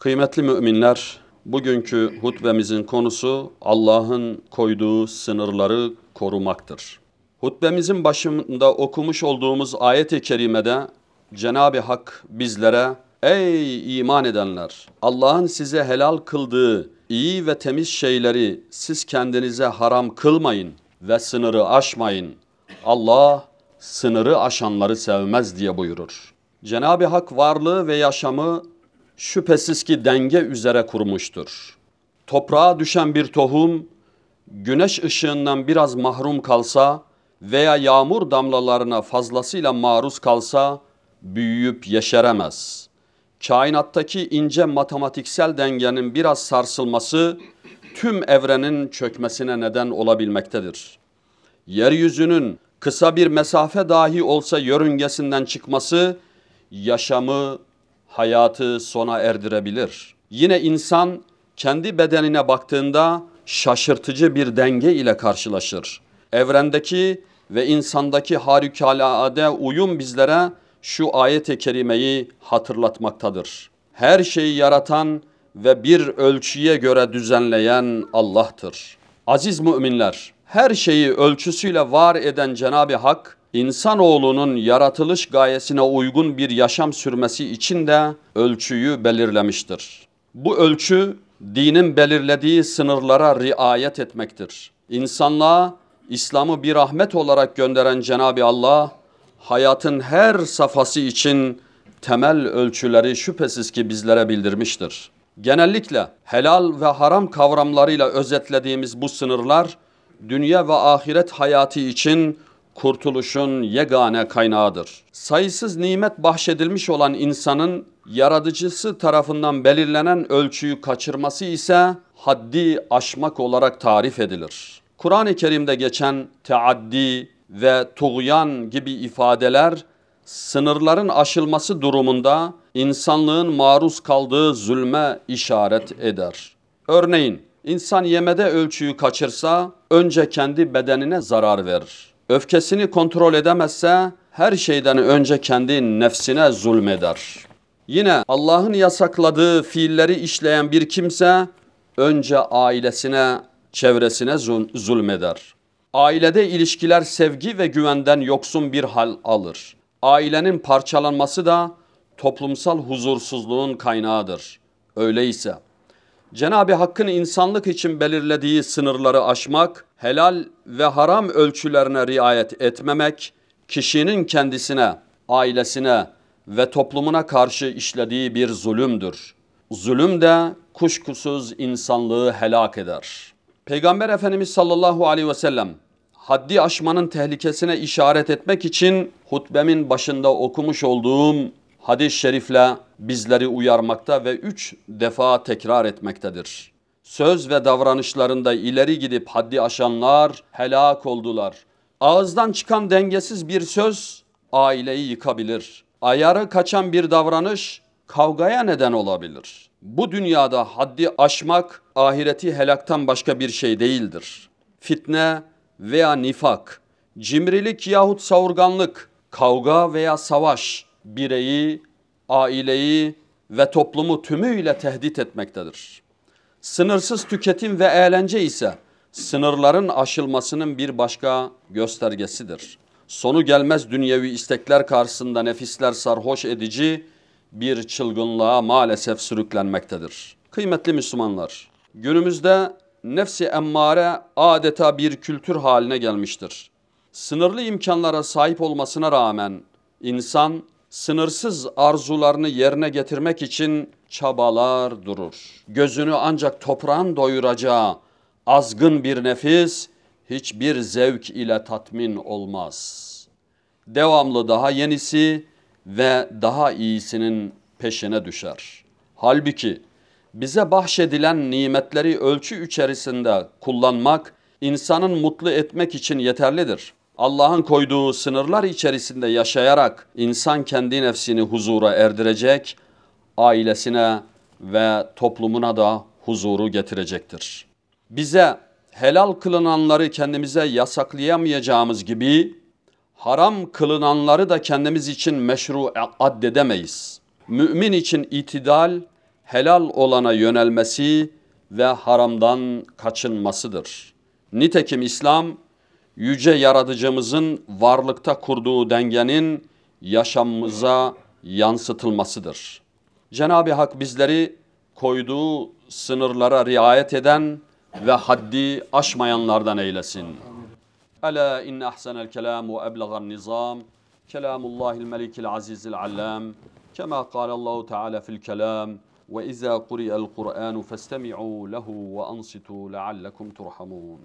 Kıymetli müminler, bugünkü hutbemizin konusu Allah'ın koyduğu sınırları korumaktır. Hutbemizin başında okumuş olduğumuz ayet-i kerimede Cenab-ı Hak bizlere Ey iman edenler! Allah'ın size helal kıldığı iyi ve temiz şeyleri siz kendinize haram kılmayın ve sınırı aşmayın. Allah sınırı aşanları sevmez diye buyurur. Cenab-ı Hak varlığı ve yaşamı şüphesiz ki denge üzere kurmuştur. Toprağa düşen bir tohum güneş ışığından biraz mahrum kalsa veya yağmur damlalarına fazlasıyla maruz kalsa büyüyüp yeşeremez. Kainattaki ince matematiksel dengenin biraz sarsılması tüm evrenin çökmesine neden olabilmektedir. Yeryüzünün kısa bir mesafe dahi olsa yörüngesinden çıkması yaşamı, hayatı sona erdirebilir. Yine insan kendi bedenine baktığında şaşırtıcı bir denge ile karşılaşır. Evrendeki ve insandaki harikulade uyum bizlere şu ayet-i kerimeyi hatırlatmaktadır. Her şeyi yaratan ve bir ölçüye göre düzenleyen Allah'tır. Aziz müminler, her şeyi ölçüsüyle var eden Cenab-ı Hak, insanoğlunun yaratılış gayesine uygun bir yaşam sürmesi için de ölçüyü belirlemiştir. Bu ölçü dinin belirlediği sınırlara riayet etmektir. İnsanlığa İslam'ı bir rahmet olarak gönderen Cenab-ı Allah, hayatın her safhası için temel ölçüleri şüphesiz ki bizlere bildirmiştir. Genellikle helal ve haram kavramlarıyla özetlediğimiz bu sınırlar, dünya ve ahiret hayatı için kurtuluşun yegane kaynağıdır. Sayısız nimet bahşedilmiş olan insanın yaratıcısı tarafından belirlenen ölçüyü kaçırması ise haddi aşmak olarak tarif edilir. Kur'an-ı Kerim'de geçen teaddi ve tuğyan gibi ifadeler sınırların aşılması durumunda insanlığın maruz kaldığı zulme işaret eder. Örneğin insan yemede ölçüyü kaçırsa önce kendi bedenine zarar verir. Öfkesini kontrol edemezse her şeyden önce kendi nefsine zulmeder. Yine Allah'ın yasakladığı fiilleri işleyen bir kimse önce ailesine, çevresine zulmeder. Ailede ilişkiler sevgi ve güvenden yoksun bir hal alır. Ailenin parçalanması da toplumsal huzursuzluğun kaynağıdır. Öyleyse Cenab-ı Hakk'ın insanlık için belirlediği sınırları aşmak, helal ve haram ölçülerine riayet etmemek, kişinin kendisine, ailesine ve toplumuna karşı işlediği bir zulümdür. Zulüm de kuşkusuz insanlığı helak eder. Peygamber Efendimiz sallallahu aleyhi ve sellem haddi aşmanın tehlikesine işaret etmek için hutbemin başında okumuş olduğum hadis-i şerifle bizleri uyarmakta ve üç defa tekrar etmektedir. Söz ve davranışlarında ileri gidip haddi aşanlar helak oldular. Ağızdan çıkan dengesiz bir söz aileyi yıkabilir. Ayarı kaçan bir davranış kavgaya neden olabilir. Bu dünyada haddi aşmak ahireti helaktan başka bir şey değildir. Fitne veya nifak, cimrilik yahut savurganlık, kavga veya savaş bireyi, aileyi ve toplumu tümüyle tehdit etmektedir. Sınırsız tüketim ve eğlence ise sınırların aşılmasının bir başka göstergesidir. Sonu gelmez dünyevi istekler karşısında nefisler sarhoş edici bir çılgınlığa maalesef sürüklenmektedir. Kıymetli Müslümanlar, günümüzde nefsi emmare adeta bir kültür haline gelmiştir. Sınırlı imkanlara sahip olmasına rağmen insan sınırsız arzularını yerine getirmek için çabalar durur. Gözünü ancak toprağın doyuracağı azgın bir nefis hiçbir zevk ile tatmin olmaz. Devamlı daha yenisi ve daha iyisinin peşine düşer. Halbuki bize bahşedilen nimetleri ölçü içerisinde kullanmak insanın mutlu etmek için yeterlidir. Allah'ın koyduğu sınırlar içerisinde yaşayarak insan kendi nefsini huzura erdirecek, ailesine ve toplumuna da huzuru getirecektir. Bize helal kılınanları kendimize yasaklayamayacağımız gibi haram kılınanları da kendimiz için meşru addedemeyiz. Mümin için itidal helal olana yönelmesi ve haramdan kaçınmasıdır. Nitekim İslam, yüce yaratıcımızın varlıkta kurduğu dengenin yaşamımıza yansıtılmasıdır. Cenab-ı Hak bizleri koyduğu sınırlara riayet eden ve haddi aşmayanlardan eylesin. Ela inne ahsenel kelam ve eblegan nizam kelamullahil melikil azizil allam kema kâlallahu teâlâ fil kelam kuri'el Kur'anu festemi'û lehu ve ansitu leallekum turhamun.